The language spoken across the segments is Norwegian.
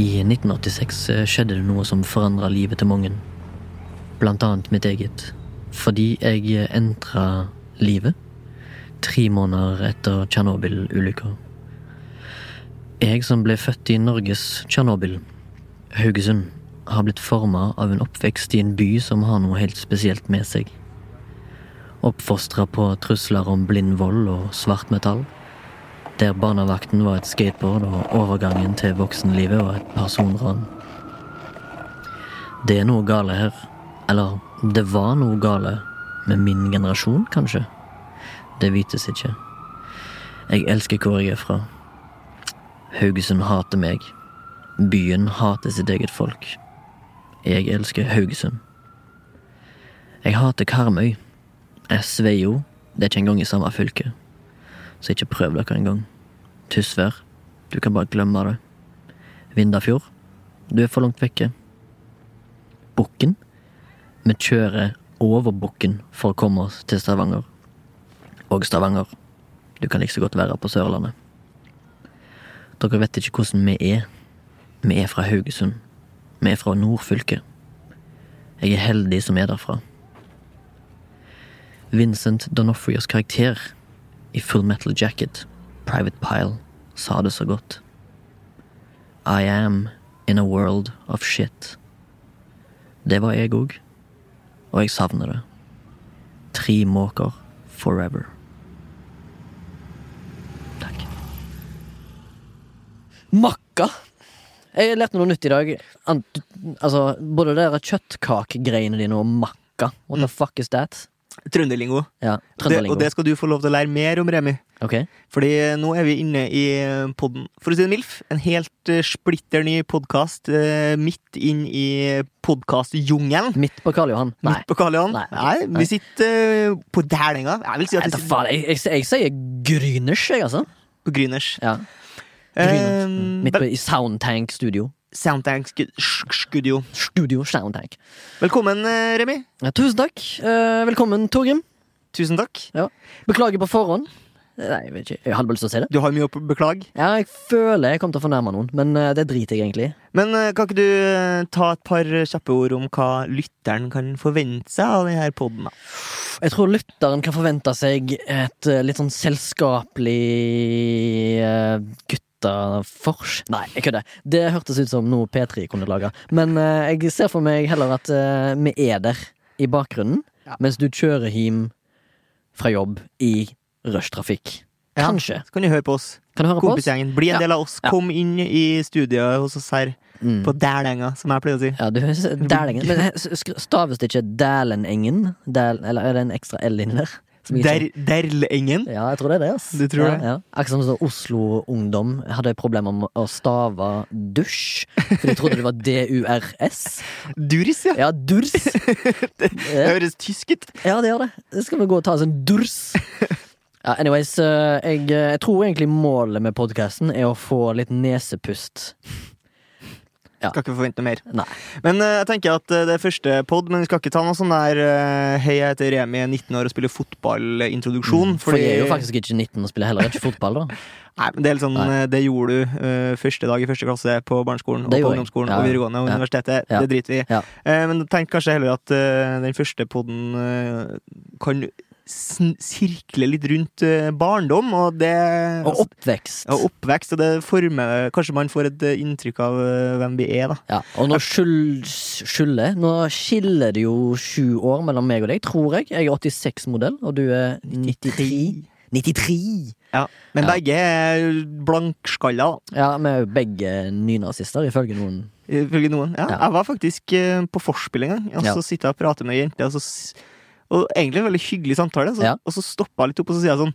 I 1986 skjedde det noe som forandra livet til mange. Blant annet mitt eget. Fordi jeg entra livet tre måneder etter Tsjernobyl-ulykka. Jeg som ble født i Norges Tsjernobyl, Haugesund, har blitt forma av en oppvekst i en by som har noe helt spesielt med seg. Oppfostra på trusler om blind vold og svart metall der barnevakten var et skateboard og overgangen til voksenlivet var et personran. Det er noe gale her. Eller, det var noe gale med min generasjon, kanskje. Det vites ikke. Jeg elsker hvor jeg er fra. Haugesund hater meg. Byen hater sitt eget folk. Jeg elsker Haugesund. Jeg hater Karmøy. Sveio, det er ikke engang i samme fylke. Så ikke prøv dere engang. Tysvær, du kan bare glemme det. Vindafjord, du er for langt vekke. Bukken, vi kjører over Bukken for å komme oss til Stavanger. Og Stavanger, du kan like så godt være på Sørlandet. Dere vet ikke hvordan vi er. Vi er fra Haugesund. Vi er fra nordfylket. Jeg er heldig som er derfra. Vincent Donofrios karakter i Full Metal Jacket, Private Pile, sa det så godt. I am in a world of shit. Det var jeg òg, og jeg savner det. Tre måker forever. Takk. Makka! Jeg lærte noe nytt i dag. Ant, altså, både der kjøttkakegreiene dine og makka. What the fuck is that? Trønderlingo. Ja, Det, og det skal du få lov til å lære mer om, Remi. Okay. Fordi nå er vi inne i podden For å si det MILF, en helt eh, splitter ny podkast midt inn i podkastjungelen. Midt på Karl Johan. Nei. Midt på Karl Johan. Nei. Nei, Nei. vi sitter eh, på Dælenga. Jeg vil si at faen, sitter jeg, jeg, jeg sier Gryners, jeg, altså. på Gryners. Ja. Gryners. Um, Midt på, I Soundtank studio. Soundtank Studio. Studio Soundtank. Velkommen, eh, Remi. Ja, tusen takk. Eh, velkommen, Torgrim. Tusen takk. Beklager på forhånd. Nei, jeg vet ikke. Jeg hadde bare lyst til å si det. Du har mye å beklage. Ja, jeg føler jeg kom til å fornærme noen, men eh, det driter jeg egentlig i. Men kan ikke du ta et par kjappe ord om hva lytteren kan forvente seg av denne poden? Jeg tror lytteren kan forvente seg et litt sånn selskapelig uh, guttafors. Nei, jeg kødder. Det hørtes ut som noe P3 kunne lage. Men eh, jeg ser for meg heller at eh, vi er der i bakgrunnen, Ja. mens du kjører hjem fra jobb i rushtrafikk. Ja. Kanskje. Så kan du høre på oss. Kan du høre på oss? Kompisgjengen. Bli en Ja. del av oss. Ja. Kom inn i studiet hos oss her Mm. på Dælenga, som jeg pleier å si. Ja, du Dælengen. Men sk- staves det ikke Dælenengen? Dæl, eller er det en ekstra L inni der? Der, Derlengen. Ja, jeg tror det er det. ass Du tror ja, det? Ja. Akkurat som sånn Oslo-ungdom hadde problemer med å stave dusj, for de trodde det var D-U-R-S. Duris, ja. Ja, durs. Det høres tysk ut. ja, det gjør det. Det skal vi gå og ta oss en durs. Ja, anyways, eh, jeg, jeg tror egentlig målet med podkasten er å få litt nesepust. Ja. Skal ikke forvente mer. Nei. Men uh, jeg tenker at uh, det er første pod, men vi skal ikke ta noe sånn der uh, Hei, jeg heter Remi, er 19 år og spiller fotballintroduksjon. For jeg er jo faktisk ikke 19 og spiller heller ikke fotball, da. Nei, men det er litt sånn Det gjorde du uh, første dag i første klasse på barneskolen og på ungdomsskolen Ja, og videregående og Ja. universitetet. Ja. Det driter vi i. Eh, men tenk kanskje heller at uh, den første podden eh, kan sn- sirkle litt rundt eh, barndom, og det Og oppvekst. og oppvekst, og det former Kanskje man får et eh, inntrykk av eh, hvem vi er, da. Ja, og nå skylder Nå skiller det jo sju år mellom meg og deg, tror jeg. Jeg er 86-modell, og du er 93. 93! Ja. Men Ja. begge er blankskalla. Ja, vi er jo begge nynazister, ifølge noen. Ifølge noen. Ja, Ja. Jeg var faktisk på vorspiel en gang, og Ja. så sitter jeg og prater med ei jente, og, så, og egentlig en veldig hyggelig samtale, så, Ja. og så stoppa jeg litt opp, og så sier jeg sånn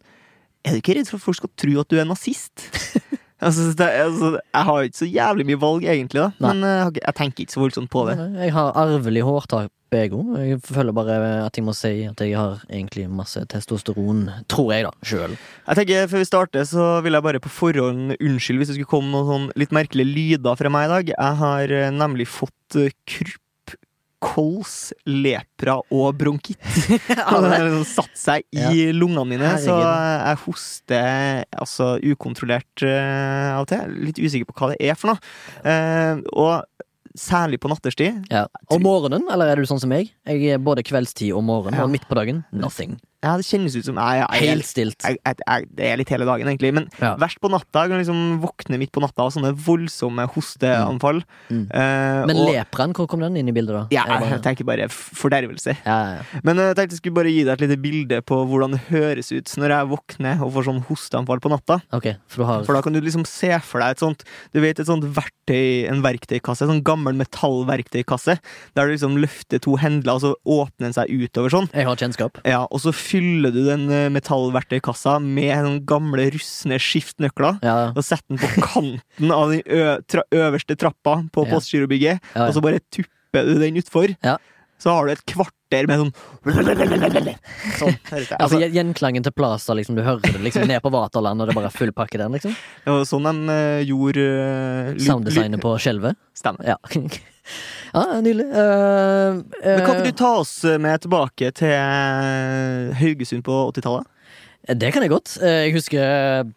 Er du ikke redd for at folk skal tro at du er nazist? altså, det, altså, jeg har jo ikke så jævlig mye valg, egentlig, da. Nei. Men eh, jeg, jeg tenker ikke så voldsomt på det. Jeg har arvelig hårtak, jeg òg. Jeg føler bare at jeg må si at jeg har egentlig masse testosteron, tror jeg, da, sjøl. Jeg tenker, Før vi starter, så vil jeg bare på forhånd unnskylde hvis det skulle komme noen sånn litt merkelige lyder fra meg i dag. Jeg har eh, nemlig fått eh, krupp, kols, lepra og bronkitt. Liksom satt seg i lungene mine, så jeg hoster altså ukontrollert uh, av og til. Litt usikker på hva det er for noe. Uh, og særlig på natterstid. Ja. Om morgenen, eller er du sånn som meg? Jeg er både kveldstid og morgen, Ja. og midt på dagen nothing. Ja, det kjennes ut som jeg, jeg, Helt stilt. jeg, Det er litt hele dagen, egentlig. Men Ja. verst på natta. Jeg kan liksom våkne midt på natta av sånne voldsomme hosteanfall. Mm. Eh, Men og, hvor kom den inn i bildet, da? ja, jeg bare- tenker bare fordervelse. ja, ja, ja. Men eh, jeg tenkte jeg skulle bare gi deg et lite bilde på hvordan det høres ut når jeg våkner og får sånn hosteanfall på natta. Okay, for har For da kan du liksom se for deg et sånt Du vet et sånt verktøy, en verktøykasse, en sånn gammel metallverktøykasse, der du liksom løfter to hendler, og så åpner den seg utover sånn. Jeg har kjennskap. Ja, og så fyller du den eh, metallverktøykassa med sånne gamle, rustne skiftnøkler. Ja, Og setter den på kanten av den tra øverste trappa på Ja. Postgirobygget, ja, og så bare tupper du den utfor. Ja. Så har du et kvarter med sånn Sånn. Altså, Altså, Gjenklangen til Plaza, liksom, du hører det liksom ned på Vaterland, og det er bare full pakke der, liksom. Ja, sånn de uh, gjorde uh, Sounddesignet på skjelvet. Stemmer. Ja. ja, nydelig. Uh, Men kan ikke du ta oss med tilbake til eh, Haugesund på 80-tallet? Det kan jeg godt. Eh, Jeg husker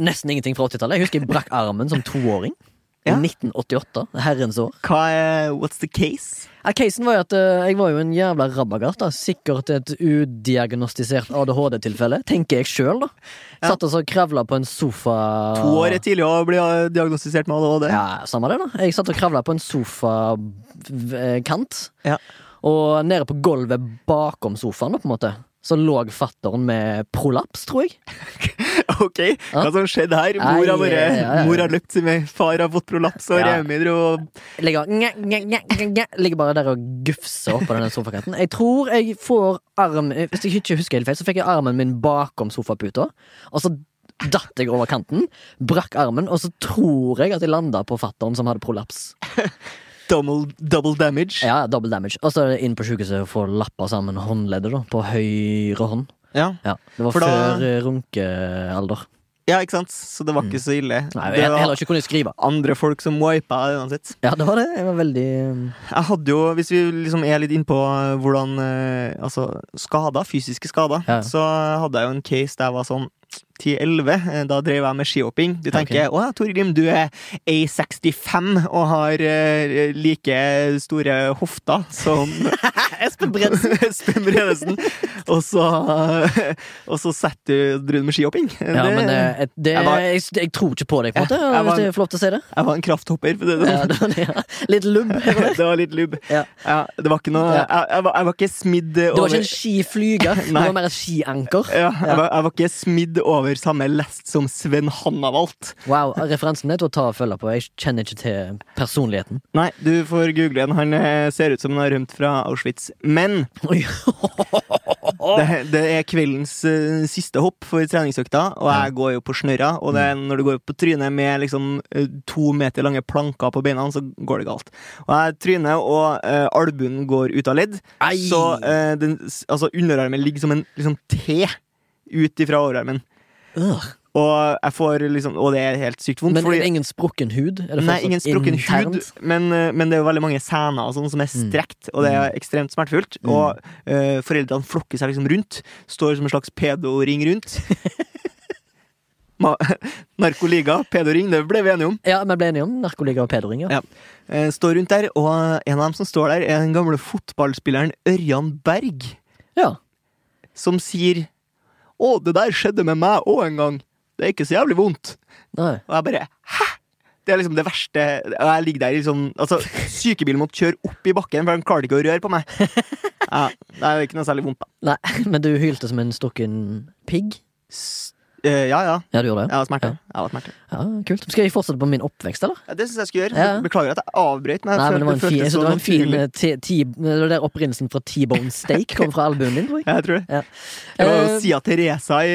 nesten ingenting fra 80-tallet. Jeg husker jeg brakk armen som toåring. Ja. I 1988. Herrens år. Hva er What's the case? Ja, casen var jo at eh, jeg var jo en jævla rabagart. da Sikkert et udiagnostisert ADHD-tilfelle, tenker jeg sjøl. Ja. Satt og så kravla på en sofa To år er tidlig å bli eh, diagnostisert med ADHD. Ja, samme det, da. Jeg satt og kravla på en sofakant. Ja. Og nede på gulvet bakom sofaen, da, på en måte, så lå fatteren med prolaps, tror jeg. Ok, hva som skjedde her? Mor har, bare, mor har løpt til meg, far har fått prolaps, og Ja. Remi dro Ligger, ligger bare der og gufser oppå den sofakanten. Jeg tror jeg får arm Hvis jeg ikke husker helt feil, så fikk jeg armen min bakom sofaputa, og så datt jeg over kanten, brakk armen, og så tror jeg at jeg landa på fatteren som hadde prolaps. double, double damage. Ja, double damage. Og så det inn på sjukehuset og få lappa sammen håndleddet da, på høyre hånd. Ja. Ja, Det var For før da... runkealder. ja, ikke sant? Så det var ikke så ille. Mm. Nei, det jeg var heller ikke kunne skrive. andre folk som wipa det uansett. Ja, det var det. Jeg var veldig Jeg hadde jo, hvis vi liksom er litt innpå hvordan eh, Altså, skader, fysiske skader, Ja. så hadde jeg jo en case der jeg var sånn 10-11. eh, Da drev jeg med skihopping. Du tenker å ja, Torgrim, du er A65 og har eh, like store hofter som Espen Bredesen! Espen Bredesen. Og så, og så setter du dro med skihopping. Ja, Det- men det, det, Jeg var- jeg, jeg tror ikke på deg, på en måte, var- hvis jeg får lov til å si det. Jeg var en krafthopper. For det, det, Ja, det var ja. Litt lubb. det var litt lubb. Ja. Ja, det var ikke noe jeg, jeg, var, jeg var ikke smidd Det var ikke en skiflyger, det var mer et skianker. ja, jeg var ikke smidd over samme lest som Sven Hannavalt. Wow, referansen er til å ta og følge på. Jeg kjenner ikke til personligheten. Nei, du får google den. Han eh, ser ut som han har rømt fra Auschwitz. Men det, det er kveldens uh, siste hopp for treningsøkta, og jeg går jo på snørra. Og det, Mm. når du går på trynet med liksom eh, to meter lange planker på beina, så går det galt. Og jeg tryner, og uh, albuen går ut av ledd. Ei. Så uh, den, altså underarmen ligger som en liksom, T ut ifra overarmen. Øh. Og jeg får liksom Og det er helt sykt vondt. Men fordi, er det ingen sprukken hud? Nei, ingen sprukken hud, men, eh, men det er jo veldig mange sener og sånn som er Mm. strekt, og det er ekstremt smertefullt. Mm. Og uh, foreldrene flokker seg liksom rundt. Står som en slags pedoring rundt. Narkoliga, pedoring, det ble vi enige om. Ja, vi ble enige om narkoliga og pedoring, ja. Ja. Eh, står rundt der, og en av dem som står der, er den gamle fotballspilleren Ørjan Berg, Ja. som sier Å, det der skjedde med meg òg en gang. Det er ikke så jævlig vondt. Nei. Og jeg bare Hæ?! Det er liksom det verste Og jeg ligger der liksom Altså, sykebilen måtte kjøre opp i bakken, for den klarte ikke å røre på meg. Ja, det er ikke noe særlig vondt, da. Nei, men du hylte som en stukken pigg? Eh, ja, ja. Ja, du gjorde det? Jeg var smerte. Ja. Jeg var smerte. Ja, kult. Skal jeg fortsette på min oppvekst, eller? Ja, det syns jeg skulle gjøre. Ja. Beklager at jeg avbrøt. Men Nei, men det var en fin, jeg det var en fin eh, ti- Det der opprinnelsen fra T-bone steak kom fra albuen din, tror jeg. Ja, jeg tror det. Ja. Det var Eh, Sia Teresa i,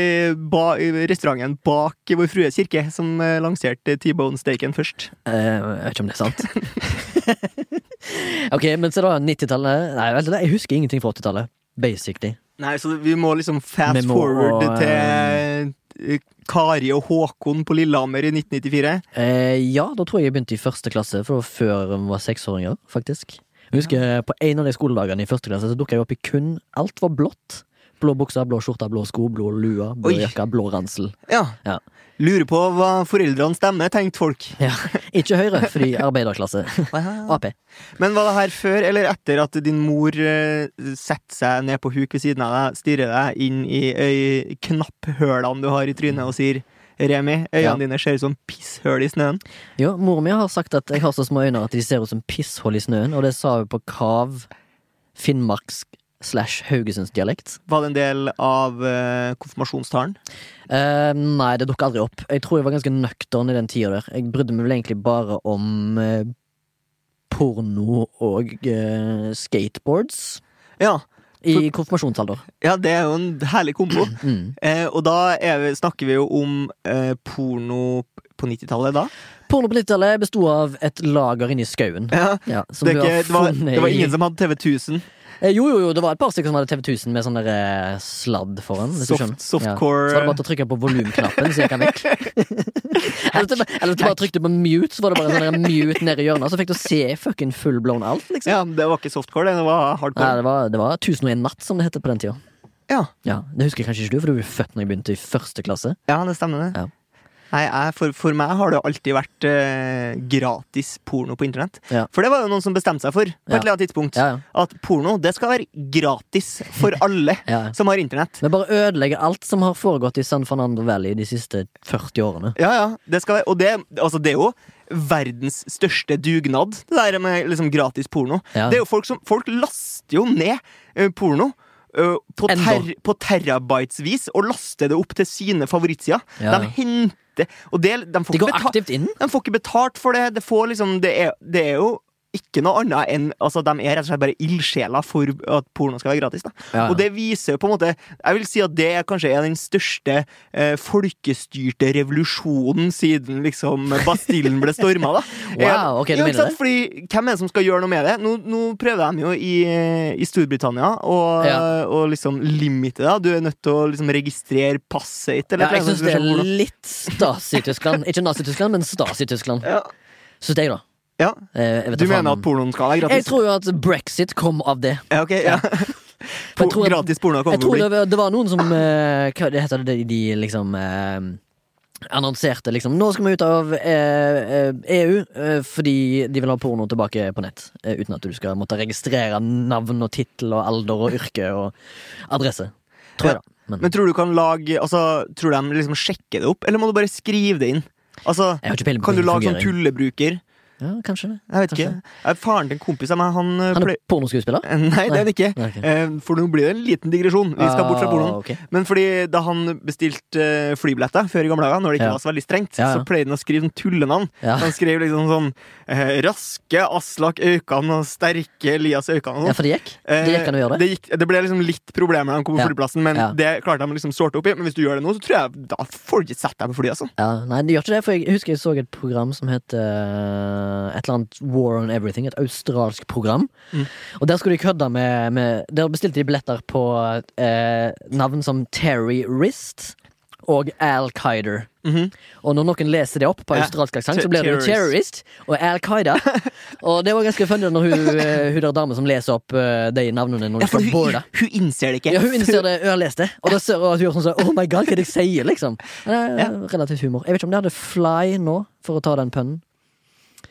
ba, i restauranten bak Vår Frues kirke som eh, lanserte T-Bone Steaken først. Eh, jeg vet ikke om det er sant. ok, men så da 90-tallet Nei, jeg husker ingenting fra 80-tallet. Basically. Nei, så vi må liksom fast må, forward eh, til eh, Kari og Håkon på Lillehammer i 1994. Eh, ja, da tror jeg jeg begynte i første klasse, for det var før vi var seksåringer, faktisk. Jeg husker På en av de skoledagene i første klasse så dukka jeg opp i kun Alt var blått. Blå bukser, blå skjorte, blå sko, blå lua, blå Oi. jakke, blå ransel. Ja. Ja. Lurer på hva foreldrene stemmer, tenkte folk. Ja, Ikke Høyre, fordi arbeiderklasse. Ap. Men var det her før eller etter at din mor eh, setter seg ned på huk ved siden av deg, stirrer deg inn i knapphølene du har i trynet og sier Remi, øynene Ja. dine ser ut som pisshull i snøen. Jo, mor mi har sagt at jeg har så små øyne at de ser ut som pisshull i snøen, og det sa hun på kav finnmarksk slash haugesundsdialekt. Var det en del av uh, konfirmasjonstalen? Uh, nei, det dukka aldri opp. Jeg tror jeg var ganske nøktern i den tida der. Jeg brydde meg vel egentlig bare om uh, porno og skateboards Ja. i konfirmasjonsalder. ja, det er jo en herlig kombo. Mm. Eh, og da vi, snakker vi jo om porno på 90-tallet da. Porno på 90-tallet besto av et lager inni skauen. Ja. Ja, Det, ikke, det, var, det var ingen som hadde TV 1000. Eh, Jo, jo, jo, det var et par stykker som hadde TV 1000 med sånn eh, sladd foran. Soft- softcore- Ja. Så var det bare til å trykke på volumknappen, så gikk han vekk. eller til, eller hvis bare trykte på mute, så var det bare en sånn mute nede i hjørnet. Så fikk du se fucking full blown alt, liksom. Ja, det var ikke softcore, det var Nei, hardcore. det var, det var 1001 natt, som det het på den tida. Ja, Ja, Det husker kanskje ikke du, for du jo født når jeg begynte i første klasse. ja det stemmer det. Ja. Nei, jeg, for, for meg har det alltid vært eh, gratis porno på internett. Ja. For det var jo noen som bestemte seg for på et eller annet tidspunkt at porno det skal være gratis for alle som har internett. Men bare ødelegger alt som har foregått i San Fernando Valley de siste 40 årene. Ja, ja, det skal være, Og det, altså, det er jo verdens største dugnad, det der med liksom gratis porno. Det er jo folk som Folk laster jo ned eh, porno. På, ter, på terabytesvis og laster det opp til sine favorittsider. Ja. De henter Og det, de, får De går aktivt inn. de får ikke betalt for det. Det, får liksom, det, er, det er jo ikke noe annet enn altså, De er rett og slett bare ildsjeler for at porno skal være gratis. Da. Ja, ja. Og det viser jo på en måte Jeg vil si at det er kanskje er den største eh, folkestyrte revolusjonen siden liksom Bastillen ble storma. Da. Wow, ok, du ja, mener det? Fordi hvem er det som skal gjøre noe med det? Nå, nå prøver de jo i, i Storbritannia å Ja. liksom limite det. Du er nødt til å liksom registrere passet ditt. Ja, jeg syns det er litt Stasi-Tyskland. Ikke Nazi-Tyskland, men Stasi-Tyskland. ja. Syns jeg, da. Ja. Eh, Du mener at pornoen skal være gratis? Jeg tror jo at brexit kom av det. Ja, okay, ja. Jeg tror at- Gratis porno Jeg tror det det var noen som eh, Hva det heter det? De liksom eh, annonserte liksom Nå skal vi ut av eh, eh, EU eh, fordi de vil ha porno tilbake på nett. uten at du skal måtte registrere navn og tittel og alder og yrke og adresse. Tror jeg, da. Men, Men tror du kan lage Altså, tror de liksom sjekker det opp, eller må du bare skrive det inn? Altså, kan du lage sånn tullebruker? Ja, kanskje det. Jeg vet ikke. Kanskje. ikke. Faren til en kompis av meg, han, eh, Han er pornoskuespiller? Nei, det er han ikke. Okay. Eh, For nå blir det en liten digresjon. Vi skal bort fra pornoen. Ah, ok. Men fordi da han bestilte eh, flybilletter før i gamle dager, når det ikke Ja. var så veldig strengt, Ja, ja. så pleide han å skrive sånn tullenavn. Han skrev liksom sånn eh, Raske Aslak Aukan og Sterke Elias Aukan ja, sånn. for det gikk? Det gikk an å gjøre det? Det, gikk, det ble liksom litt problemer da han kom på Ja. flyplassen, men Ja. det klarte de liksom sorte opp i. Men hvis du gjør det nå, så tror jeg da får du ikke sett deg på flyet. Altså. Ja, nei, det gjør ikke det, for jeg husker jeg så et program som het uh, et eller annet War on Everything, et australsk program. Mm. Og der skulle de kødde med, med Der bestilte de billetter på uh, navn som Terry Wrist og Al Qaida. Mhm. Og når noen leser det opp på australsk aksent, så blir det jo terrorist. og Al Qaida. og det var ganske funny når hun, eh, hun der dame som leser opp eh, de navnene når Ja, for hun, hun innser det ikke. Ja, hun innser det, hun har lest det, og da ser hun at hun gjør sånn sånn Oh my god, hva er det jeg sier, liksom? Det er Ja. relativt humor. Jeg vet ikke om de hadde Fly nå, for å ta den pønnen.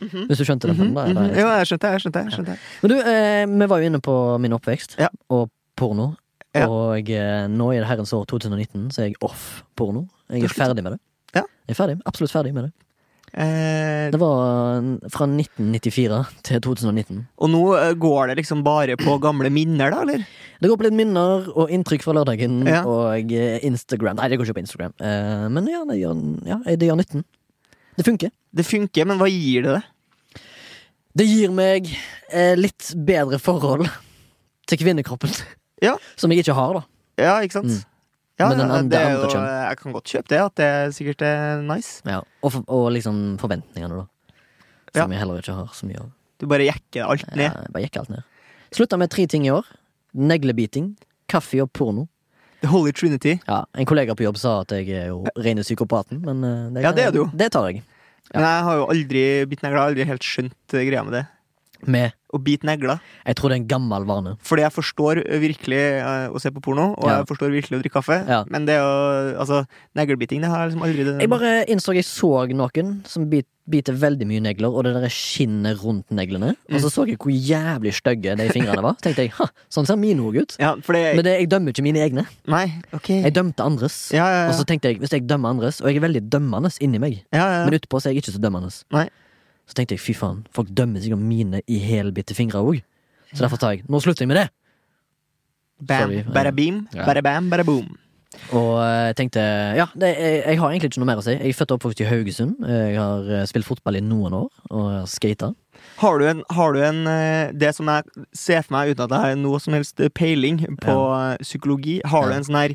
Hvis du skjønte den pønnen, da. er Mhm. Jo, jeg skjønte, jeg skjønte. Jeg skjønte. Men du, eh, vi var jo inne på min oppvekst, Ja. og porno. Ja. Og eh, nå i det herrens år 2019 så er jeg off porno. Jeg er er ferdig med det. Ja. Jeg er ferdig, absolutt ferdig med det. Eh, Det var fra 1994 til 2019. og nå eh, går det liksom bare på gamle minner, da, eller? Det går på litt minner og inntrykk fra lørdagen Ja. og eh, Instagram. Nei, det går ikke på Instagram. Eh, men ja, det gjør, ja, det gjør nytten. Det funker. Det funker, men hva gir det det? Det gir meg eh, litt bedre forhold til kvinnekroppen. Ja. Som jeg ikke har, da. Ja, ikke sant? Mm. Ja, Men den ja, andre- det er jo, jeg kan godt kjøpe det, at det sikkert er nice. Ja. Og, for, og liksom forventningene, da. Som jeg heller ikke har så mye av. Du bare jekker alt ned. Jeg bare jekker alt ned. Slutta med tre ting i år. Neglebiting, kaffe og porno. The Holy Trinity. Ja, En kollega på jobb sa at jeg er jo rene psykopaten, men eh, det, Ja, det er du. Det tar jeg. Ja. Men jeg har jo aldri bitt negler. Aldri helt skjønt eh, greia med det. Med Å bite negler. Jeg tror det er en gammel vane. Fordi jeg forstår virkelig eh, å se på porno, og Ja. jeg forstår virkelig å drikke kaffe. Ja. Men det å Altså, neglebiting, det har jeg liksom aldri det, Jeg bare innså jeg så noen som bit, biter veldig mye negler, og det der skinnet rundt neglene. Og Mm. så så jeg hvor jævlig stygge de fingrene var. Tenkte jeg, ha, sånn ser mine òg ut. Ja, for det Men det, jeg dømmer ikke mine egne. Nei, ok. Jeg dømte andres. Ja, ja, Og så tenkte jeg, hvis jeg dømmer andres, og jeg er veldig dømmende inni meg, ja, ja, men ja. utpå så er jeg ikke så dømmende, Nei. Så tenkte jeg fy faen, folk dømmer sikkert mine i helbitte fingre òg. Så derfor tar jeg Nå slutter jeg med det! Bam, bada beam, bada bam, bada boom. Og eh, jeg tenkte Ja, det, jeg, jeg har egentlig ikke noe mer å si. Jeg er født og oppvokst i Haugesund. Jeg har eh, spilt fotball i noen år og skata. Har du en, har du en eh, Det som jeg ser for meg, uten at jeg har noe som helst peiling på ja. psykologi, har du en sånn her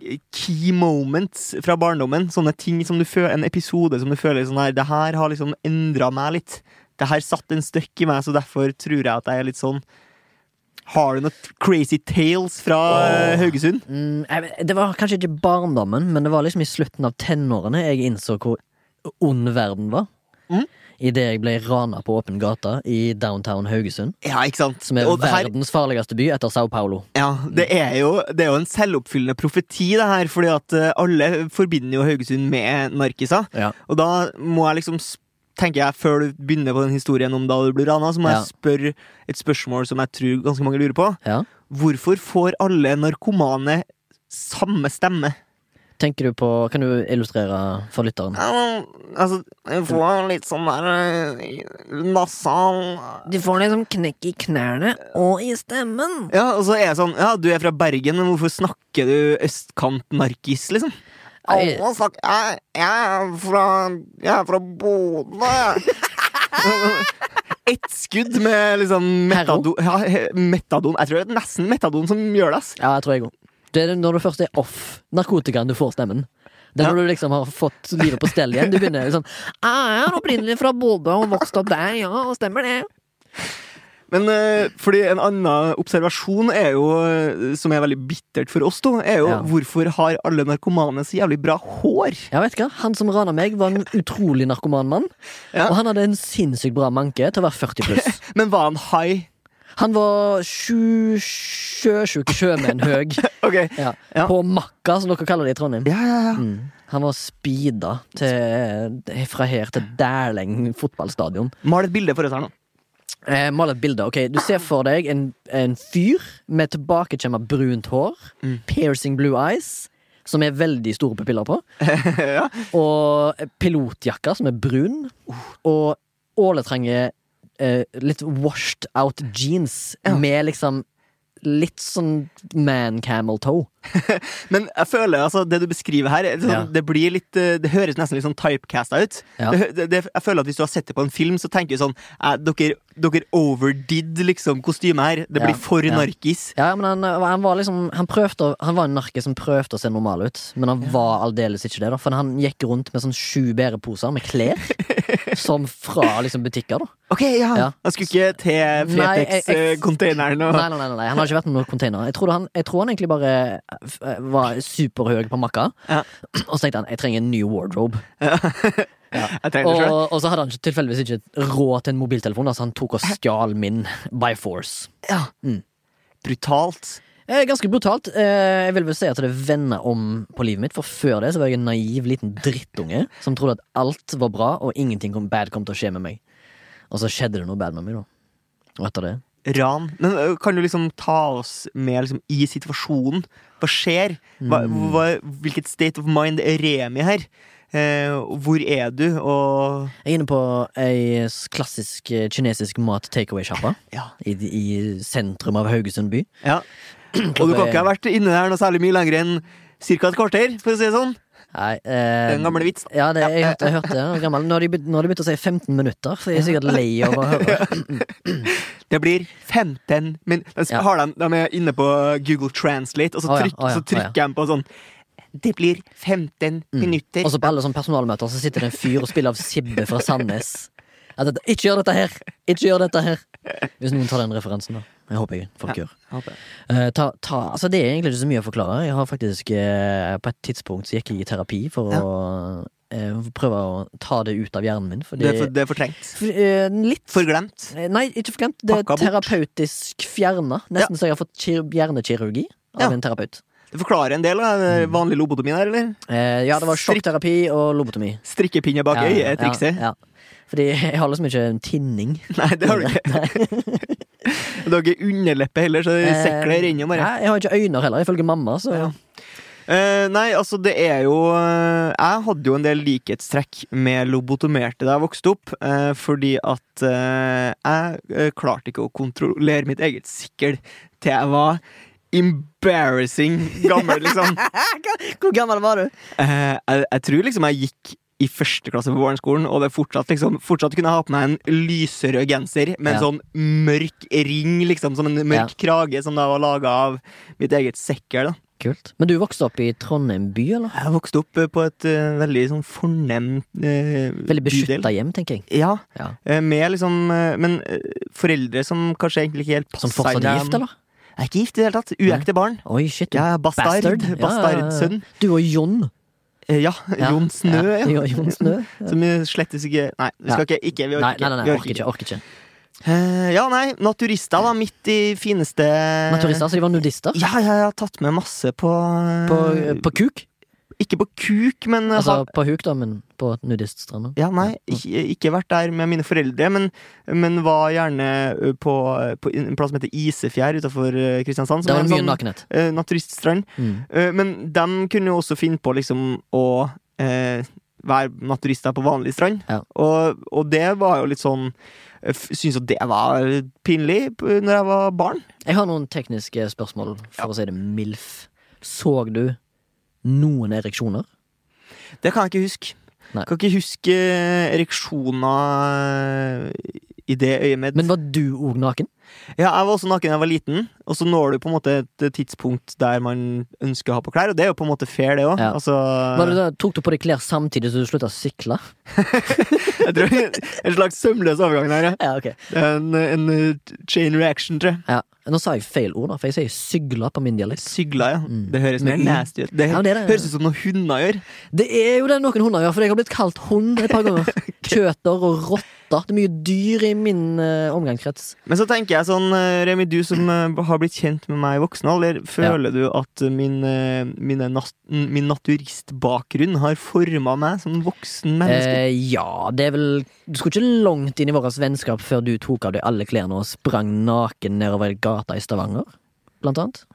eh, key moments fra barndommen? Sånne ting som du føler En episode som du føler sånn her Det her har liksom endra meg litt. Det her satt en støkk i meg, så derfor tror jeg at jeg er litt sånn Har du noen crazy tales fra oh. Haugesund? Mm, det var kanskje ikke barndommen, men det var liksom i slutten av tenårene jeg innså hvor ond verden var. Mm. Idet jeg ble rana på åpen gate i downtown Haugesund. Ja, ikke sant? Som er her- verdens farligste by etter Sao Paulo. Ja, det er, jo, det er jo en selvoppfyllende profeti, det her. Fordi at eh, alle forbinder jo Haugesund med narkiser. Ja. Og da må jeg liksom tenker jeg, Før du begynner på den historien om da du blir rana, så må Ja. jeg spørre et spørsmål som jeg tror ganske mange lurer på. Ja. Hvorfor får alle narkomane samme stemme? Tenker du på Kan du illustrere for lytteren? Ja, altså, de får litt sånn der eh, nasal Du får liksom knekk i knærne og i stemmen. Ja, og så er jeg sånn Ja, du er fra Bergen, men hvorfor snakker du østkant-narkis, liksom? Alle snakker Jeg, jeg er fra Jeg er fra Bodø. Ett skudd med liksom metadon, ja, metadon. Jeg tror det er nesten metadon som gjør det. ass. Ja, jeg tror jeg òg. Det er når du først er off narkotikaen du får stemmen. Det er når du liksom har fått livet på stell igjen. Du begynner sånn «Ah, 'Jeg er opprinnelig fra Bodø og vokste opp der, ja, og stemmer det'. Men eh, fordi en annen observasjon er jo, eh, som er veldig bittert for oss, da, er jo Ja. hvorfor har alle narkomane så jævlig bra hår? Ja, vet hva? Han som rana meg, var en utrolig narkoman mann. Ja. Og han hadde en sinnssykt bra manke til å være 40 pluss. Men var han high? Han var sju sjøsjuke sjømenn høg Ok. ja. På Makka, som dere kaller det i Trondheim. Ja, ja, ja. Mm. Han var speeda til, fra her til Dæling fotballstadion. Mal et bilde for oss her nå. Eh, Mal et bilde. ok Du ser for deg en, en fyr med tilbakekjemma brunt hår, Mm. piercing blue eyes, som er veldig store pupiller på, ja. og pilotjakke som er brun, og åletrange eh, litt washed out jeans Ja. med liksom litt sånn man camel toe. Men jeg føler altså det du beskriver her, er sånn, Ja. det blir litt eh, Det høres nesten litt sånn typecasta ut. Ja. Det, det, jeg føler at Hvis du har sett det på en film, så tenker du sånn eh, dere, dere overdid liksom kostymet her. Det Ja. blir for Ja. narkis. Ja, men han, han var liksom Han prøvde å- Han var en narkis som prøvde å se normal ut, men han var aldeles ikke det. da For han gikk rundt med sånn sju bæreposer med klær, som fra liksom butikker. da Ok, ja. Han skulle ikke til Fretex-containeren og Nei, nei, nei, nei, han har ikke vært med noen container. Jeg tror, han, jeg tror han egentlig bare eh, var superhøy på makka, Ja. og så tenkte han jeg trenger en ny wardrobe. Ja. Ja. Og, og så hadde han tilfeldigvis ikke råd til en mobiltelefon, så han tok og stjal min by force. Ja. Mm. Brutalt. Eh, Ganske brutalt. Eh, Jeg vil vel si at det vender om på livet mitt, for før det så var jeg en naiv liten drittunge som trodde at alt var bra, og ingenting kom bad kom til å skje med meg. Og så skjedde det noe bad med meg, da. Og etter det Ran. Men kan du liksom ta oss med liksom, i situasjonen? Hva skjer? Hva, Mm. hva, hvilket state of mind er Remi her? Eh, hvor er du? Og Jeg er inne på ei klassisk eh, kinesisk mat takeaway-sjappa Ja. i, i sentrum av Haugesund by. ja. Og du kan ikke ha vært inne der noe særlig mye lenger enn ca. et kvarter, for å si det sånn. Nei, eh, en gammel vits. Ja, det, jeg, hørte, jeg hørte det. Gammel. Nå har de begynt, å si 15 minutter, så jeg er sikkert lei av å høre. Det blir 15 min... De, Ja. har de, de er inne på Google Translate, og så, Å ja, oh ja, så trykker de på sånn Det blir 15 minutter. Og så på alle sånne personalmøter så sitter det en fyr og spiller av Sibbe fra Sandnes. At ikke gjør dette her! Ikke gjør dette her! Hvis noen tar den referansen, da. Jeg håper jeg folk gjør. Håper jeg. Eh, ta, ta, altså Det er egentlig ikke så mye å forklare. Jeg har faktisk uh, På et tidspunkt så gikk jeg i terapi for Ja. å uh, prøve å ta det ut av hjernen min. Fordi, Det er, for, det er fortrengt. for, litt Forglemt. Nei, ikke forglemt. Det er terapeutisk fjerna. Nesten så jeg har fått hjernekirurgi av Ja. en terapeut. Det forklarer en del av Mm. vanlig lobotomi der, eller? Ja, det var sjokkterapi og lobotomi. Strikkepinne bak Ja, øyet er trikset. Ja, ja. Fordi jeg har liksom ikke en tinning. Nei, det har du ikke. Du har ikke underleppe heller, så sekler renner bare. Nei, jeg har ikke øyne heller, ifølge mamma. Så Ja. Uh, nei, altså det er jo uh, Jeg hadde jo en del likhetstrekk med lobotomerte da jeg vokste opp. uh, fordi at eh, jeg eh, klarte ikke å kontrollere mitt eget sikkel til jeg var embarrassing gammel, liksom. Hvor gammel var du? Eh, jeg, jeg tror liksom jeg gikk i første klasse på barneskolen, og det fortsatt liksom Fortsatt kunne ha på meg en lyserød genser med en Ja. sånn mørk ring, liksom, som en mørk krage, som da var laga av mitt eget sekker. da Kult. Men du vokste opp i Trondheim by, eller? Jeg vokste opp eh, på et uh, veldig sånn fornemt uh, Veldig beskytta hjem, tenker jeg. Ja, Ja. Uh, med liksom Men foreldre som kanskje egentlig ikke helt Som fortsatt er gift, eller? Jeg er ikke gift i det hele tatt. Uekte barn. Oi, shit. du- Ja, bastard. Bastard. Ja, ja, ja. Bastardsønn. Du og Jon. Eh, Ja, Jon Snø, ja. ja. Jon Snø. Ja. Som slettes ikke Nei, vi skal ikke, ikke Vi orker Nei, ikke. nei, nei, orker ikke. orker ikke Uh, ja, nei, naturister, da. Midt i fineste Naturister, så de var nudister? Ja, ja, jeg har tatt med masse på På, på kuk? Ikke på kuk, men eh, Altså har- på huk, da, men på nudiststranda? Ja, nei, ikke, ikke vært der med mine foreldre, men, men var gjerne på, på en plass som heter Isefjær utenfor ø, Kristiansand. Det var en mye sånn nakenhet. naturiststrand. Mm. Men de kunne jo også finne på liksom å eh, være naturister på vanlig strand. Ja. Og, og det var jo litt sånn jeg Syns at det var pinlig når jeg var barn. Jeg har noen tekniske spørsmål, for å si det MILF. Så du noen ereksjoner? Det kan jeg ikke huske. Nei. Kan ikke huske ereksjoner i det øyemed. Men var du òg naken? Ja, jeg var også naken da jeg var liten, og så når du på en måte et tidspunkt der man ønsker å ha på klær, og det er jo på en måte fair, det òg. Ja. Altså, tok du på deg klær samtidig som du slutta å sykle? jeg tror En slags sømløs overgang der, ja. Ja, ok er En, en uh, chain reaction, tror jeg. ja. Nå sa jeg feil ord, da, for jeg sier sygla på min dialekt. Sygla, ja. Mm. Det høres mer nasty ut. Det, Ja, det det. høres ut som noe hunder gjør. Det er jo det noen hunder gjør, for jeg har blitt kalt hund et par ganger. Kjøter og rotter. Det er mye dyr i min uh, omgangskrets. Men så tenker jeg sånn, eh, Remi, du som uh, har blitt kjent med meg i voksen alder, føler du at min, uh, nas min naturistbakgrunn har forma meg som voksen menneske? Eh, ja, det er vel Du skulle ikke langt inn i vårt vennskap før du tok av deg alle klærne og sprang naken nedover gata i Stavanger, blant annet.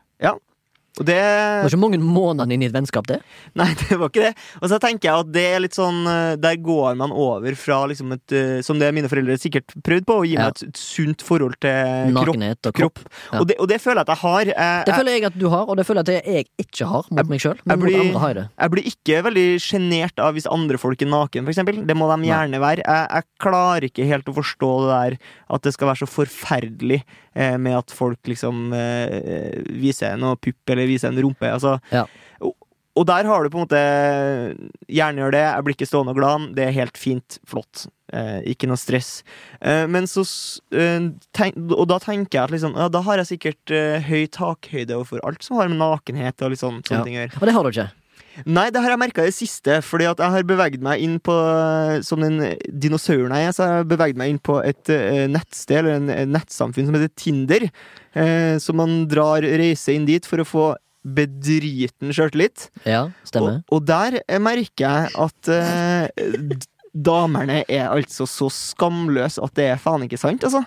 Og det Det var ikke mange månedene inn i et vennskap, det. Nei, det var ikke det. Og så tenker jeg at det er litt sånn eh, Der går man over fra liksom et eh, Som det mine foreldre sikkert prøvde på, å gi Ja. meg et, et sunt forhold til kropp. Nakenhet og kropp. Ja. Og, det, og det føler jeg at jeg har. Jeg, Det føler jeg at du har, og det føler jeg at jeg ikke har mot meg sjøl. Jeg blir- jeg det. Jeg blir ikke veldig sjenert av hvis andre folk er naken, for eksempel. Det må de Nei. gjerne være. Jeg, jeg klarer ikke helt å forstå det der at det skal være så forferdelig eh, med at folk liksom eh, viser noe pupp eller viser en rumpe. Altså, Ja. og, og der har du på en måte Gjerne gjør det, jeg blir ikke stående og glad. Det er helt fint. Flott. Eh, ikke noe stress. Eh, men så eh, tenk, Og da tenker jeg at liksom, ja, da har jeg sikkert eh, høy takhøyde overfor alt som har med nakenhet og sånn, sånne Ja. ting å gjøre. Og det har du ikke. Nei, det har jeg merka i det siste, fordi at jeg har beveget meg inn på Som den dinosauren jeg er, så har jeg beveget meg inn på et uh, nettsted, eller en, et nettsamfunn som heter Tinder. Uh, så man drar reise inn dit for å få bedriten sjøltillit. Ja, Og, stemmer. og der eh, merker jeg at uh, damene damerne er altså så skamløse at det er faen ikke sant, altså.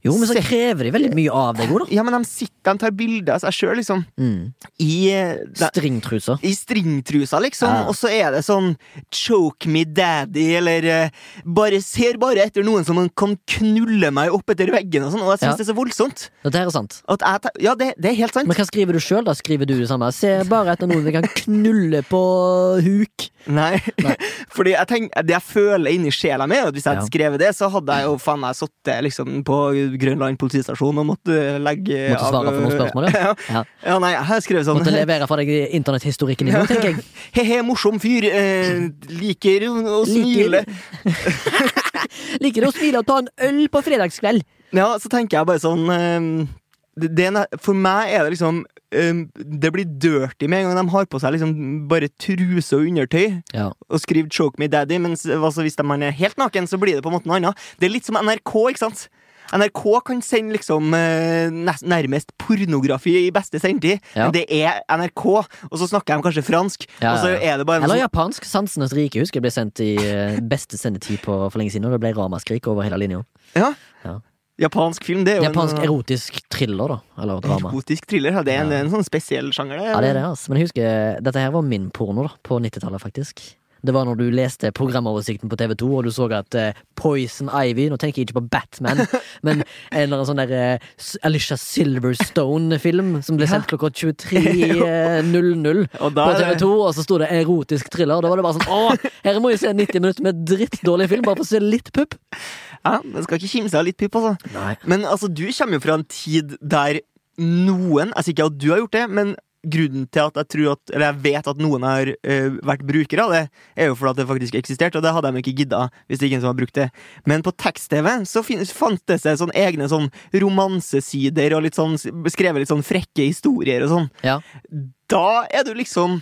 Jo, men så krever de veldig mye av deg òg, da. Ja, men de sitter, de tar bilder av seg sjøl, liksom. Mm. I, eh, de, Stringtruser. I stringtrusa, liksom. Ja. Og så er det sånn choke me daddy, eller eh, bare ser bare etter noen som kan knulle meg opp etter veggen og sånn. Og jeg syns Ja. det er så voldsomt. Det er sant. Jeg, ja, det, det er helt sant. Men hva skriver du sjøl, da? Skriver du det samme? Ser bare etter noen som kan knulle på huk. Nei. Nei. Fordi jeg tenker, det jeg føler inni sjela mi, at hvis jeg hadde skrevet det, så hadde jeg jo faen meg sittet liksom, på Grønland politistasjon og måtte legge Måtte svare på noen spørsmål, ja. ja. Ja. nei, jeg har skrevet sånn Måtte levere fra deg internetthistorikken din tenker jeg. He-he, morsom fyr. Eh, liker å smile. Liker å smile og ta en øl på fredagskveld? Ja, så tenker jeg bare sånn eh, det, det, For meg er det liksom Det blir dirty med en gang de har på seg liksom bare truse og undertøy. Ja. og skriver 'choke me daddy', men altså, hvis man er helt naken, så blir det på en måte noe annet. Det er litt som NRK, ikke sant? NRK kan sende liksom eh, nærmest pornografi i beste sendetid, Ja. men det er NRK, og så snakker de kanskje fransk, Ja, og så er det bare Eller sånn, japansk. Sansenes rike husker jeg ble sendt i eh, beste sendetid på for lenge siden, og det ble ramaskrik over hele linja. ja. Ja. Japansk film, det er jo Japansk en erotisk thriller, da. Eller drama. erotisk thriller. Ja, det er en, Ja. en sånn spesiell sjanger, det. Ja, det er det, altså. Men jeg husker, dette her var min porno, da. På 90-tallet, faktisk. Det var når du leste programoversikten på TV2, og du så at uh, Poison Ivy Nå tenker jeg ikke på Batman, men en eller annen sånn der uh, Alicia Silverstone-film som ble sendt klokka 23.00 på er TV2, og så sto det erotisk thriller. Da var det bare sånn Å, her må jeg se 90 minutter med drittdårlig film, bare for å se litt pupp. Ja, man skal ikke kimse av litt pip, altså. Nei. Men altså, du kommer jo fra en tid der noen Jeg sier ikke at du har gjort det, men grunnen til at jeg tror at Eller jeg vet at noen har eh, vært brukere av det, er jo fordi det faktisk eksisterte, og det hadde de ikke gidda hvis det ikke er ingen som har brukt det. Men på tekst-TV så fant fantes det sånne egne sånn romansesider og litt sånn skrevet litt sånn frekke historier og sånn. Ja. Da er du liksom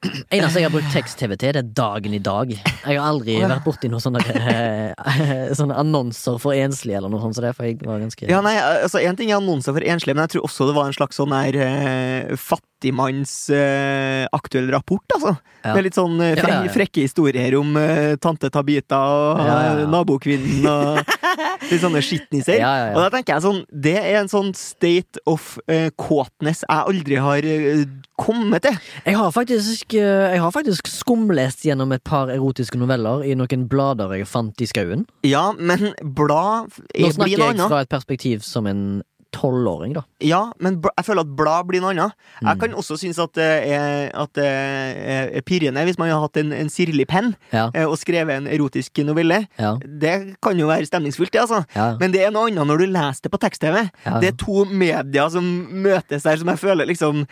Eneste jeg har brukt tekst-TV til, det er Dagen i dag. Jeg har aldri oh, ja. vært borti noen sånne, eh, sånne annonser for enslige eller noe sånt, så det for jeg var ganske Ja, nei, altså En ting er annonser for enslige, men jeg tror også det var en slags sånn der eh, fattigmanns eh, aktuell rapport, altså. Ja. Med litt sånn eh, fre Ja, ja, frekke historier om eh, tante Tabita og nabokvinnen og litt sånne skitniser. Og da tenker jeg sånn Det er en sånn state of eh, kåtness jeg aldri har eh, kommet til. Jeg har faktisk, eh, jeg har faktisk skumlest gjennom et par erotiske noveller i noen blader jeg fant i skauen. Ja, men blad Nå er- snakker jeg fra et perspektiv som en tolvåring, da. Ja, men jeg føler at blad blir noe annet. Mm. Jeg kan også synes at det er, at det er pirrende hvis man har hatt en, en sirlig penn Ja, eh, og skrevet en erotisk novelle. ja, Det kan jo være stemningsfullt, det, altså. ja. Men det er noe annet når du leser det på tekst-TV. Det er to medier som møtes der, som jeg føler liksom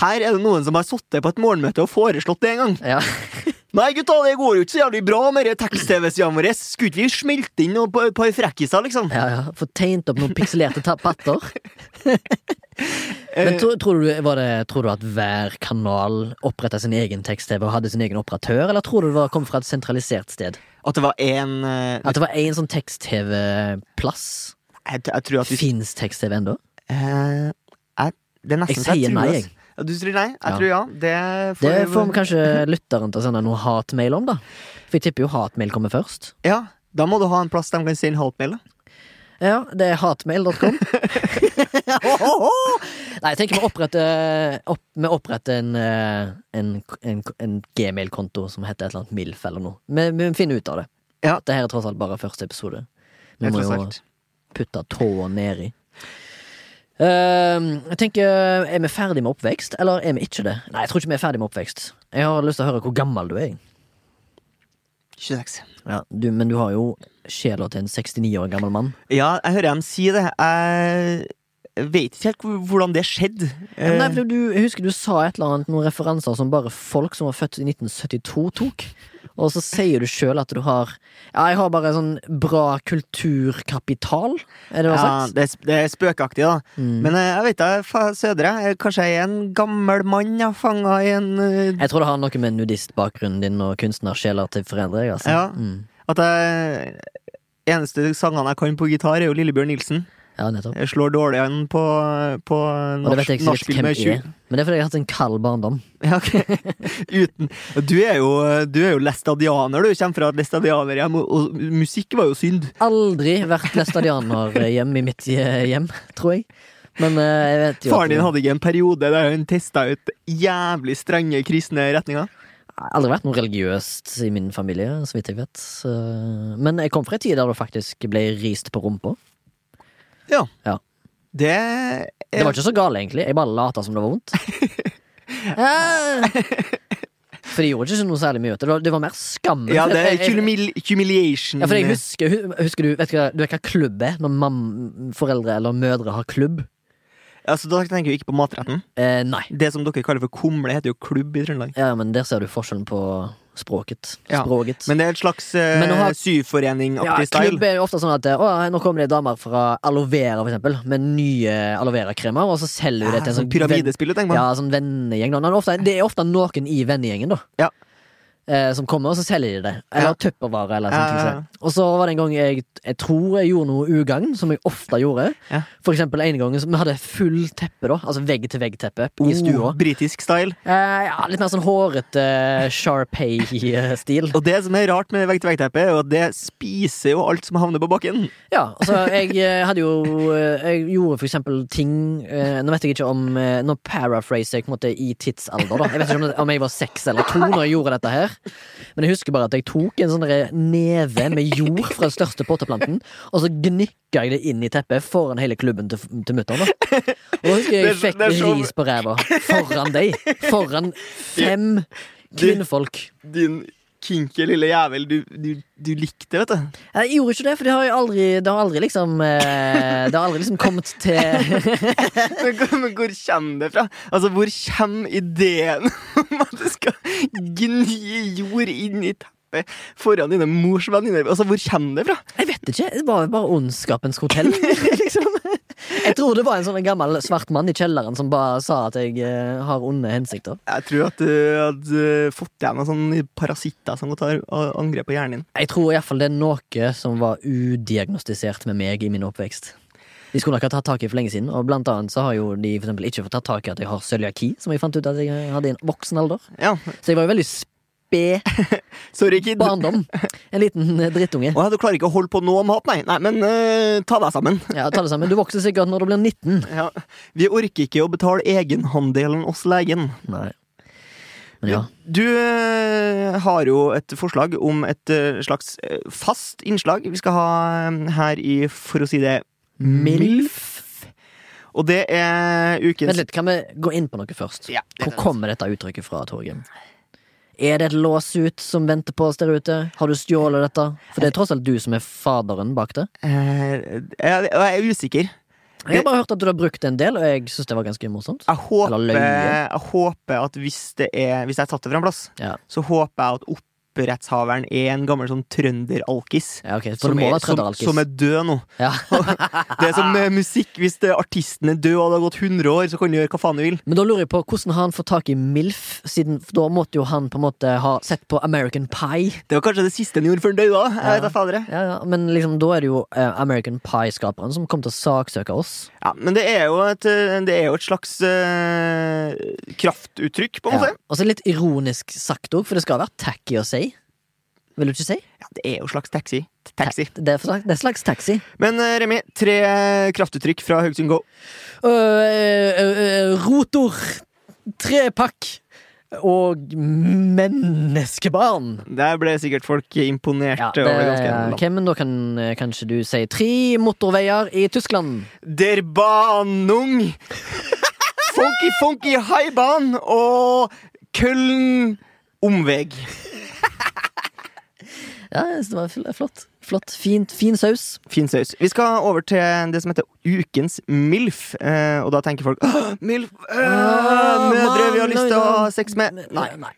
Her er det noen som har sittet på et morgenmøte og foreslått det en gang. ja. Nei, gutta, det går jo ikke så jævlig bra med tekst-TV-sida vår. Skulle ikke vi smelte inn noe på et par frekkiser, liksom? ja, ja. Få tegnet opp noen pikselerte patter. Men Eh, tror, du, var det, tror du at hver kanal oppretta sin egen tekst-TV og hadde sin egen operatør, eller tror du det var, kom fra et sentralisert sted? At det var en uh, At det var én sånn tekst-TV-plass? jeg, jeg tror at vi Fins tekst-TV ennå? Uh, jeg, det er nesten Jeg sier nei, jeg. Ja, Du tror nei? Jeg Ja. tror ja. Det får, Det får vi kanskje lytteren til å sende noe hatmail om, da. For jeg tipper jo hatmail kommer først. Ja, Da må du ha en plass de kan sende hatmail. da. Ja, det er hatmail.com. Nei, jeg tenker vi oppretter, opp, vi oppretter en, eh, en, en, en gmail-konto som heter et eller annet MILF eller noe. Vi, vi finner ut av det. Ja. Det her er tross alt bare første episode. Vi må jo putte tåa nedi. Ehm, jeg tenker, Er vi ferdig med oppvekst, eller er vi ikke det? Nei, jeg tror ikke vi er ferdig med oppvekst. Jeg har lyst til å høre hvor gammel du er. 26. Ja, du, men du har jo sjela til en 69 år gammel mann. Ja, jeg hører dem si det. Jeg vet ikke helt hvordan det skjedde. Ja, Nei, Eh, du, jeg husker du sa et eller annet, noen referanser som bare folk som var født i 1972 tok. Og så sier du sjøl at du har Ja, jeg har bare sånn bra kulturkapital, er det har ja, sagt? det, det er spøkaktig, da. Mm. Men eh, jeg vet da, Sødre. jeg- Kanskje jeg er en gammel mann ja, fanga i en uh... Jeg tror det har noe med nudistbakgrunnen din og kunstnersjeler til foreldre. Altså. Ja. Mm. At jeg Eneste sangene jeg kan på gitar, er jo Lillebjørn Nilsen. Ja, nettopp. Jeg slår dårlig an på, på norsk, jeg med er. Men det er fordi jeg har hatt en kald barndom. Ja, ok. Uten Du er jo, du er jo lestadianer, du. Kommer fra et læstadianerhjem, og, og musikk var jo synd. Aldri vært læstadianerhjem i mitt eh, hjem, tror jeg. Men eh, jeg vet jo Faren din hadde ikke en periode der hun testa ut jævlig strenge kristne retninger? Aldri vært noe religiøst i min familie, så vidt jeg vet. Men jeg kom fra en tid der du faktisk ble rist på rumpa. Det Det var ikke så gale, egentlig. Jeg bare lata som det var vondt. Ah! For de gjorde ikke noe særlig mye ut. Det var, det var mer skammen. Ja, det er humil humiliation. Ja, for jeg husker, husker du, vet du, du vet hva klubb er? Når mam, foreldre eller mødre har klubb? Altså, da tenker vi ikke på matretten. Eh, nei. Det som dere kaller for kumle, heter jo klubb i Trøndelag. Ja, men der ser du forskjellen på språket. Ja, Språket. Men det er et slags eh, syforening-aktig ja, style. klubb er jo ofte sånn at å, nå kommer det damer fra Aloe Vera, for eksempel, med nye aloe vera-kremer, og så selger du det til en sånn sånn pyramidespillet, tenker man. Ja, sånn vennegjeng. det er ofte noen i vennegjengen, da. Ja. Eh, som kommer, og så selger de det. Eller Ja. tuppervare, eller sånt. ja, ja. Og så var det en gang jeg, jeg tror jeg gjorde noe ugagn, som jeg ofte gjorde. For eksempel en gang vi hadde full teppe, da. Altså vegg-til-vegg-teppe i stua. Oh, britisk style. Eh, ja, litt mer sånn hårete Sharpay-stil. Og det som er rart med vegg-til-vegg-teppe, er at det spiser jo alt som havner på bakken. Ja, altså jeg eh, hadde jo eh, Jeg gjorde for eksempel ting eh, Nå vet jeg ikke om eh, Nå paraphraser jeg på en måte i tidsalder, da. Jeg vet ikke om, om jeg var seks eller to når jeg gjorde dette her. Men jeg husker bare at jeg tok en sånn neve med jord fra den største potteplanten, og så gnikka jeg det inn i teppet foran hele klubben til, til mutter'n. Og da husker jeg jeg fikk ris på ræva. Foran deg. Foran fem kvinnfolk. Din kinky lille jævel. Du, du, du likte vet du. Jeg gjorde ikke det, for det har aldri Det har aldri liksom eh, Det har aldri liksom kommet til Men, hvor- kommer det fra? Altså, hvor kommer ideen om at du skal gni jord inn i teppet foran dine mors venninner? Altså, hvor kommer det fra? Jeg vet ikke. Det var bare ondskapens hotell, liksom. Jeg tror det var en sånn gammel svart mann i kjelleren som bare sa at jeg eh, har onde hensikter. Jeg tror at du hadde fått deg noen sånne parasitter som tar angrep på hjernen din. Jeg tror iallfall det er noe som var udiagnostisert med meg i min oppvekst. De skulle nok ha tatt tak i for lenge siden, og blant annet så har jo de for ikke fått tatt tak i at jeg har cøliaki, som jeg fant ut at jeg hadde i en voksen alder. Ja, Så jeg var jo veldig sped sorry, kid. Barndom. En liten drittunge. drittunge. ja, du klarer ikke å holde på noe om hat, nei. Nei, men eh, ta deg sammen. Ja, ta det sammen. Du vokser sikkert når du blir 19. Ja. Vi orker ikke å betale egenhandelen hos legen. Nei. Men ja. Du eh, har jo et forslag om et eh, slags eh, fast innslag vi skal ha eh, her i For å si det MILF. Og det er ukens Vent litt, kan vi gå inn på noe først? Ja, det Hvor kan kommer dette uttrykket fra, Torgrim? Er det et låsut som venter på oss der ute? Har du stjålet dette? For det er tross alt du som er faderen bak det. Eh, jeg, er usikker. Jeg har bare hørt at du har brukt det en del, og jeg syns det var ganske morsomt. Jeg håper, jeg håper at hvis det er Hvis jeg har tatt det fra en plass, Ja, så håper jeg at opprettshaveren er en gammel sånn trønderalkis. ja okay. Som, er- som, som er død nå. Ja. Det er som med musikk. Hvis det, artisten er død og det har gått 100 år, så kan du gjøre hva faen du vil. Men da lurer jeg på hvordan har han fått tak i MILF, siden da måtte jo han på en måte ha sett på American Pie. Det var kanskje det siste han gjorde før han døde. Jeg Ja. vet da fader. Ja, ja, Men liksom, da er det jo eh, American Pie-skaperen som kommer til å saksøke oss. Ja, men det er jo et, eh, det er jo et slags eh, kraftuttrykk, på en måte. Og så litt ironisk sagt òg, for det skal være tacky å si. Vil du ikke si? Ja, det er jo slags taxi. Taxi. Det er, slags, det er slags taxi. Men eh, Remi, tre kraftuttrykk fra Haugesund Go. Uh, uh, uh, rotor, trepakk og menneskebarn. Der ble sikkert folk imponert Ja, det, over okay, men da kan eh, kanskje du si tre motorveier i Tyskland? Der Banung! Funky, funky Haibahn og Køln omveg. Ja, jeg synes det var flott. Flott, Fint, Fin saus. Fin saus. Vi skal over til det som heter Ukens MILF. Eh, og da tenker folk «Åh, MILF! Øh, Ah, mødre vi har lyst til å ha sex med. Nei, nei.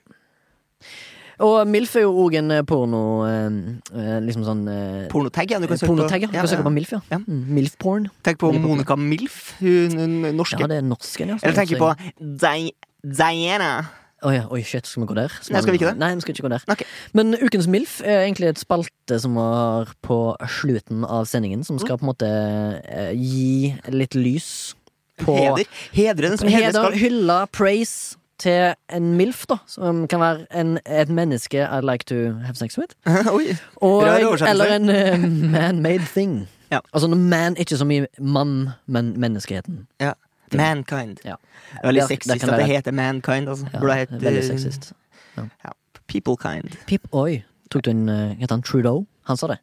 Og MILF er jo òg en eh, porno eh, eh, Liksom sånn eh, Pornotag, ja. Du kan søke på, ja. kan søke på MILF, ja. Ja. Mm, MILF-porn. Tenk på. Monica Milf, hun, hun norske. Ja, det er norsken, ja. Eller tenker på Di Diana. Oi, oi, shit, skal vi gå der? Nei, skal vi ikke det? Nei, vi skal ikke gå der. Okay. Men Ukens MILF er egentlig et spalte som var på slutten av sendingen, som skal på en måte eh, gi litt lys på Heder. Hedre den som Heder, skal. hylla, praise til en MILF, da. Som kan være en, et menneske I'd like to have sex with. Oi. Og, eller en uh, man-made thing. Ja. Altså man ikke så mye mann, men menneskeheten. Ja. Mankind. Ja. Veldig det sexist det at det heter mankind. Altså. Ja, Burde hete veldig sexist. Ja. Peoplekind. Pip, oi. Tok du en uh, Heter han Trudeau? Han sa det.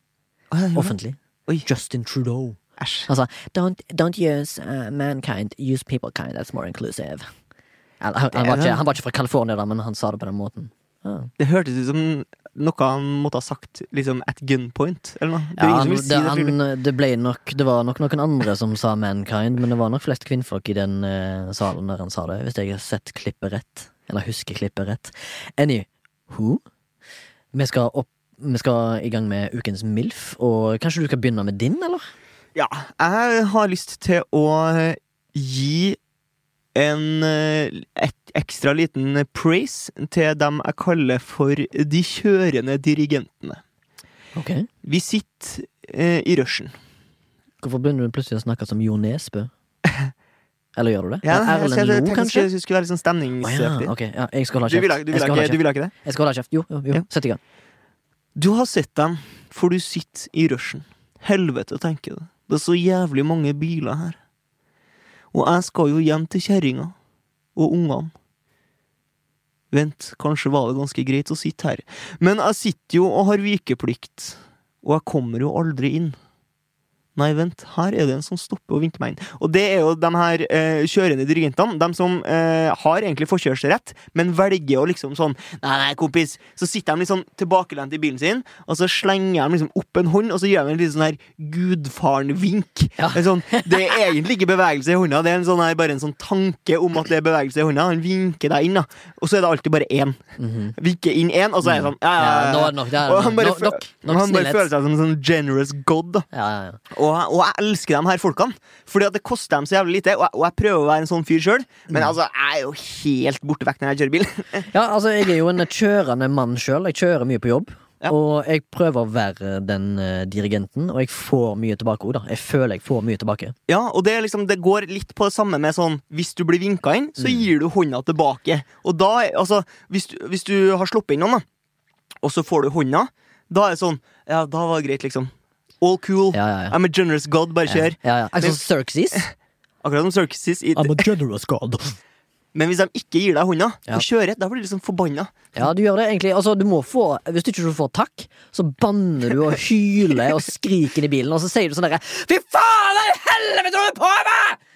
Oh, ja, Offentlig. Oi. Justin Trudeau. Æsj. Han sa don't, don't use uh, mankind, use peoplekind. That's more inclusive. Han, han, han, var ikke, han var ikke fra California, da, men han sa det på den måten. Ja. Det hørtes ut som noe han måtte ha sagt liksom at gunpoint, eller noe. Det Ja, han, si det, han, det ble nok Det var nok noen andre som sa mankind, men det var nok flest kvinnfolk i den uh, salen der han sa det, hvis jeg har sett klippet rett. Eller husker klippet rett. Anywho, vi skal opp vi skal i gang med ukens MILF, og kanskje du skal begynne med din, eller? Ja, jeg har lyst til å gi en eh, et ekstra liten praise til dem jeg kaller for de kjørende dirigentene. Ok Vi sitter eh, i rushen. Hvorfor begynner du plutselig å snakke som Jo Nesbø? Eller gjør du det? Ja, jeg, Erlend jeg, Lo, tenkte det kanskje? skulle, skulle være litt sånn Å ja, okay. Ja, jeg skal holde Du vil kjeft. du Jeg vil ikke, du vil ikke det? kjeft. Jeg skal holde kjeft. Jo, jo, jo. Ja. Sett i gang. Du har sett dem, for du sitter i rushen. Helvete, tenker du. Det er så jævlig mange biler her. Og jeg skal jo hjem til kjerringa og ungene. Vent, kanskje var det ganske greit å sitte her. Men jeg sitter jo og har vikeplikt, og jeg kommer jo aldri inn. Nei, vent, her er det en som stopper og vinker meg inn. Og det er jo de her eh, kjørende dirigentene, de som eh, har egentlig forkjørsrett, men velger å liksom sånn Nei, nei, kompis. Så sitter de litt sånn tilbakelent i bilen sin, og så slenger de liksom opp en hånd, og så gjør de en liten sånn her gudfaren-vink. Ja. Det, sånn, det er egentlig ikke bevegelse i hånda, det er en sånn her, bare en sånn tanke om at det er bevegelse i hånda. Han vinker deg inn, da. Og så er det alltid bare én. Mhm. Vinker inn én, og så er det sånn ja, ja, Ja, ja, nok. Det er Og han bare, nok, nok, nok han bare føler seg som en sånn generous god. da Ja, ja, ja. Og, og jeg elsker de her folkene, fordi at det koster dem så jævlig lite. Og jeg, og jeg prøver å være en sånn fyr sjøl, men Mm. altså, jeg er jo helt borte vekk når jeg kjører bil. Ja, altså, jeg er jo en kjørende mann sjøl. Jeg kjører mye på jobb. Ja. Og jeg prøver å være den uh, dirigenten, og jeg får mye tilbake òg, da. Jeg føler jeg får mye tilbake. Ja, og det, er liksom, det går litt på det samme med sånn Hvis du blir vinka inn, så Mm. gir du hånda tilbake. Og da, altså, hvis, du- hvis du har sluppet inn noen, da, og så får du hånda, da er det sånn Ja, da var det greit, liksom. All cool. Ja, ja, ja. I'm a generous god, bare kjør. Ja, ja. Altså Xerxes. Akkurat som Circuses. I, I'm a generous god. men hvis de ikke gir deg hånda, Ja. og kjører, da blir du liksom forbanna. Ja, du gjør det egentlig. Altså, du må få Hvis du ikke får takk, så banner du og hyler og skriker i bilen, og så sier du sånn derre Fy faen, i helvete holder du på med?!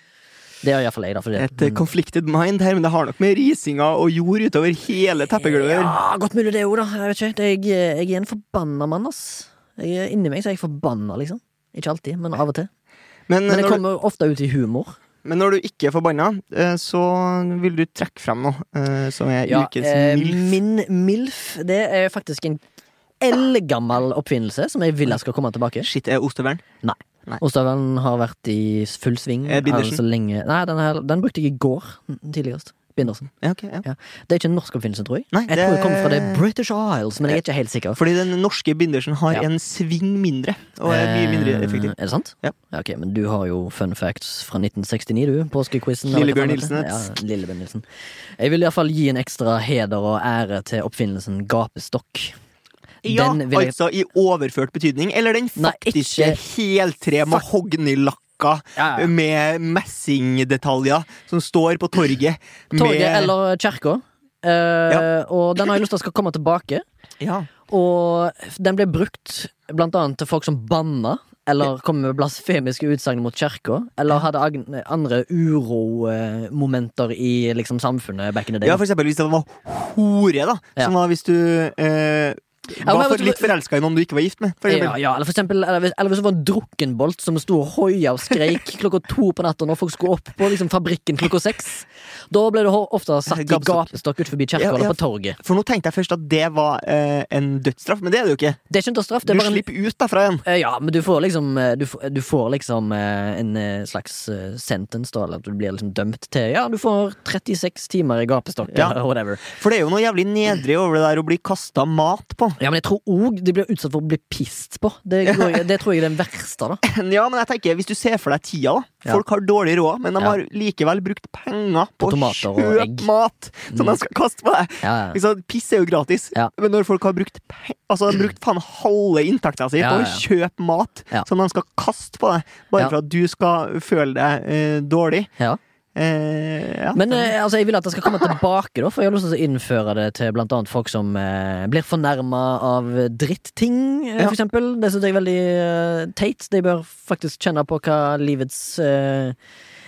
Det gjør iallfall jeg, da. Fordi, Et mm. conflicted mind her, men det har nok med risinga og jord utover hele teppegulvet. Ja, godt mulig det òg, da. Jeg vet ikke. Det er, jeg, jeg er en forbanna mann, ass. Jeg Inni meg så er jeg forbanna, liksom. Ikke alltid, men av og til. Men, Men det kommer du, ofte ut i humor. men når du ikke er forbanna, eh, så vil du trekke frem noe eh, som er Ja, ukens eh, MILF. Min MILF, det er faktisk en eldgammel oppfinnelse som jeg vil jeg skal komme tilbake. Shit, er ostehvern? Nei. Ostehøvelen har vært i full sving. Bindersen? altså lenge Nei, den, her, den brukte jeg i går tidligst. Bindersen. Ja, okay, ja. Det er ikke en norsk oppfinnelse, tror jeg. Nei, jeg tror det- det kommer fra det British Isles, men jeg er ikke helt sikker. Fordi den norske bindersen har Ja. en sving mindre, og er mye mindre Eh, effektiv. Er det sant? Ja. ok, Men du har jo fun facts fra 1969, du. Påskequizen. Lillebjørn Nilsen. Ja, Lillebjørn Nilsen. Jeg vil iallfall gi en ekstra heder og ære til oppfinnelsen gapestokk. Ja, jeg altså i overført betydning, eller den faktiske ikke... heltre mahognilakka Ja, ja. med messingdetaljer som står på torget Torget med eller kirka. Uh, ja. Og den har jeg lyst til at skal komme tilbake. Ja. Og den ble brukt blant annet til folk som banna. Eller kom med blasfemiske utsagn mot kirka. Eller hadde andre uromomenter i liksom, samfunnet back in the day. ja, for eksempel hvis det var hore, da. Som var hvis du eh, var for, litt forelska i noen du ikke var gift med. For Ja, ja, eller for eksempel Eller eller hvis det var en drukkenbolt som sto og hoia og skreik klokka to på natta når folk skulle opp på liksom, fabrikken klokka seks. Da ble du ofte satt i Gapestokk. ut forbi kirka Ja, ja. på torget. For nå tenkte jeg først at det var eh, en dødsstraff, men det er det jo ikke. Det er ikke en dødsstraff. det Du en slipper ut derfra igjen. Eh, Ja, men du får liksom eh, Du, får- du får liksom eh, en slags sentence, da, eller at du blir liksom dømt til Ja, du får 36 timer i gapestokk, Ja. whatever. For det er jo noe jævlig nedrig over det der å bli kasta mat på. Ja, men jeg tror òg de blir utsatt for å bli pist på. Det, jeg- det tror jeg er den verste, da. Ja, men jeg tenker, Hvis du ser for deg tida, da. Folk har dårlig råd, men de har likevel brukt penger på, På å kjøpe mat som Mm. de skal kaste på deg. Ja. Piss er jo gratis, men når folk har brukt Altså de har brukt faen halve inntekta si på å kjøpe mat som de skal kaste på deg, bare for at du skal føle deg eh, dårlig. Ja. Eh, ja. Men eh, altså, jeg vil at det skal komme tilbake, da, for jeg har lyst til å innføre det til blant annet folk som eh, blir fornærma av dritting, eh, Ja. for eksempel. Det syns jeg er veldig eh, teit. De bør faktisk kjenne på hva livets eh,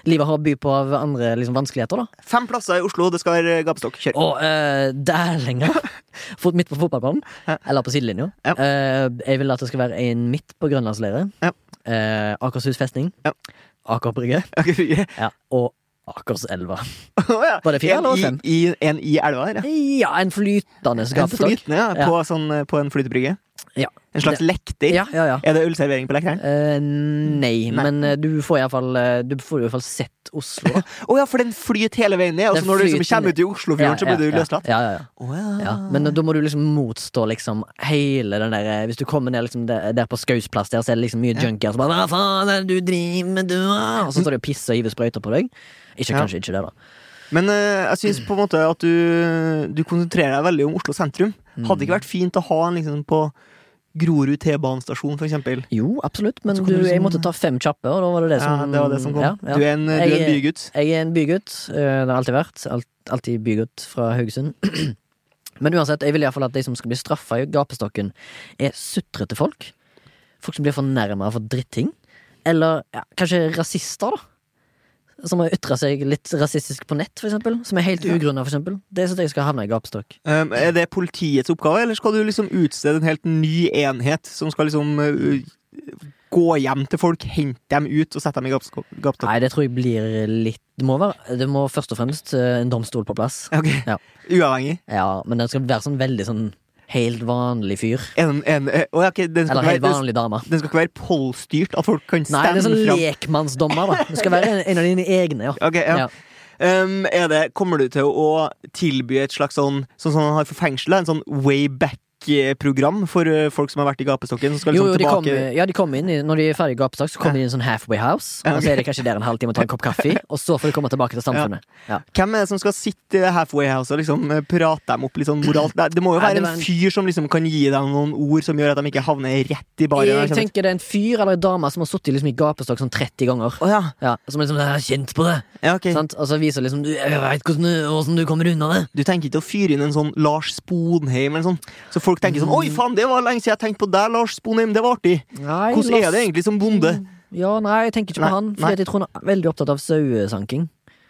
Livet har å by på av andre liksom, vanskeligheter, da. Fem plasser i Oslo, det skal være gapestokk. Kjør. Og uh, dælinger midt på fotballbanen. Ja. Eller på sidelinja. Ja. Uh, jeg vil at det skal være en midt på Grønlandsleiret. Ja. Uh, Akershus festning. Ja. Aker Brygge. Ja. Og Akerselva. oh, ja. Var det fire eller fem? I, en i elva der, ja. Ja, en flytende En flytende, ja. Ja. På, sånn, eh, på en flytebrygge. Ja. En slags lekter. Ja, ja, ja. Er det ølservering på lekteren? Eh, nei, Nei. men eh, du får iallfall Du får i hvert fall sett Oslo, Å Å ja, for den flyter hele veien ned, og så når du liksom kommer ut i Oslofjorden, så blir du løslatt? Ja, ja, ja. Å ja. Men da må du liksom motstå liksom hele den der Hvis du kommer ned liksom der, der på Skausplass, der så er det liksom mye junkier som bare 'Hva faen er det du driver med, du?' ah?» Og så står de og pisser og hiver sprøyter på deg. Ikke, Ja. Kanskje ikke det, da. Men uh, jeg syns på en måte at du, du konsentrerer deg veldig om Oslo sentrum. Hadde det ikke vært fint å ha en liksom på Grorud T-banestasjon, eksempel? Jo, absolutt, men du, jeg måtte ta fem kjappe, og da var det det Ja, som det var det som kom. Ja, ja. Du er en, du er en bygutt. Jeg er en bygutt. eh, Det har alltid vært. Alt, alltid bygutt fra Haugesund. Men uansett, jeg vil iallfall at de som skal bli straffa i gapestokken, er sutrete folk. Folk som blir fornærma for dritting. Eller ja, kanskje rasister, da. Som har ytra seg litt rasistisk på nett, for eksempel. Som er helt ugrunna, for eksempel. Det syns jeg skal havne i gapestokk. Um, er det politiets oppgave, eller skal du liksom utstede en helt ny enhet som skal liksom uh, gå hjem til folk, hente dem ut og sette dem i gapestokk? Nei, det tror jeg blir litt Det må, være, det må først og fremst eh, en domstol på plass. Ok, Ja. Uavhengig? Ja, Men den skal være sånn veldig sånn helt vanlig fyr. En, en, eh, å, ja, den, skal Eller helt være, vanlig dame. den skal ikke være polstyrt, at folk kan Nei, stemme det er sånn lekmannsdommer, da. Det skal være en, en av dine egne, ja. okay, ja. Ja. Um, det, kommer du til å tilby et slags sånn Sånn som han har for fengsel, en sånn way back-program for uh, folk som har vært i gapestokken? Som skal Jo, liksom jo, de tilbake kommer ja, de kommer inn i, Når de er ferdig i gapestokk, så kommer de inn i en sånn halfway house. Og så er de kanskje der en halvtime og tar en kopp kaffe, og så får de komme tilbake til samfunnet. Ja. Hvem er det som skal sitte i halfway house og liksom eh, prate dem opp litt sånn moralt? Det, må jo være en fyr som liksom kan gi dem noen ord som gjør at de ikke havner rett i baren. Jeg tenker det er en fyr eller en dame som har sittet liksom i gapestokk sånn 30 ganger. Oh, ja. Ja, Som liksom har kjent på det. ja, ok. Sant? Og så viser liksom du, Jeg veit hvordan, du- hvordan du kommer unna det. Du tenker ikke å fyre inn en sånn Lars Sponheim eller sånn, så folk tenker sånn. Oi, faen, det var lenge siden jeg tenkte på deg, Lars Sponheim. Det var artig. Nei, Hvordan er det egentlig som bonde? Ja, nei, jeg tenker ikke på han. for jeg tror han er veldig opptatt av sauesanking.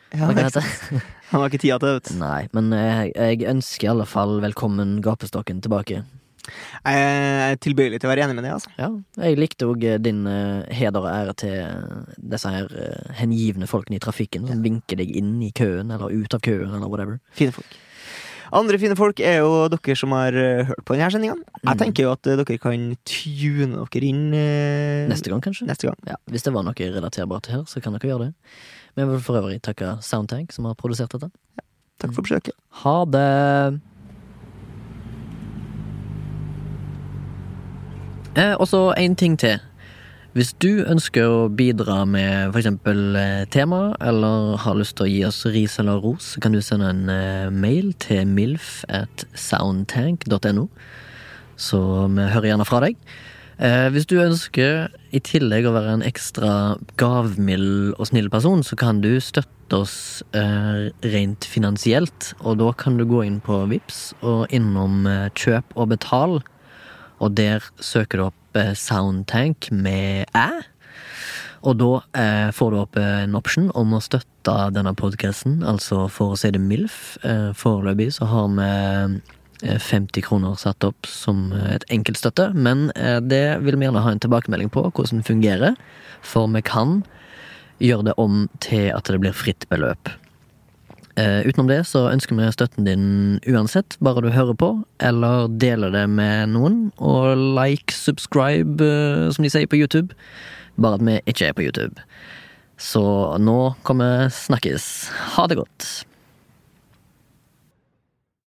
Ja, han har ikke tida til det. Nei, men jeg, jeg ønsker i alle fall velkommen gapestokken tilbake. Jeg er tilbøyelig til å være enig med det. altså Ja, jeg likte òg din uh, heder og ære til eh, disse her uh, hengivne folkene i trafikken som vinker deg inn i køen eller ut av køen eller whatever. Fine folk. Andre fine folk er jo dere som har eh, hørt på denne sendinga. Jeg Mm. tenker jo at eh, dere kan tune dere inn eh, Neste gang, kanskje? neste gang. Ja, Hvis det var noe relaterbart her, så kan dere gjøre det. Men jeg vil for øvrig takke Soundtank, som har produsert dette. Takk for besøket. Ha det! Eh, og så en ting til. Hvis du ønsker å bidra med f.eks. Eh, tema, eller har lyst til å gi oss ris eller ros, så kan du sende en eh, mail til milf at soundtank.no. Så vi hører gjerne fra deg. Eh, hvis du ønsker i tillegg å være en ekstra gavmild og snill person, så kan du støtte oss rent finansielt. Og da kan du gå inn på Vips og innom Kjøp og betal. Og der søker du opp eh, Soundtank med æ. Og da eh, får du opp eh, en option om å støtte denne podkasten, altså for å si det MILF. Eh, foreløpig så har vi eh, 50 kroner satt opp som eh, et enkeltstøtte, men eh, det vil vi gjerne ha en tilbakemelding på hvordan det fungerer, for vi kan gjøre det om til at det blir fritt beløp. Eh, utenom det så ønsker vi støtten din uansett, bare du hører på, eller deler det med noen, og like, subscribe, eh, som de sier på YouTube, bare at vi ikke er på YouTube. Så nå kommer snakkes. Ha det godt.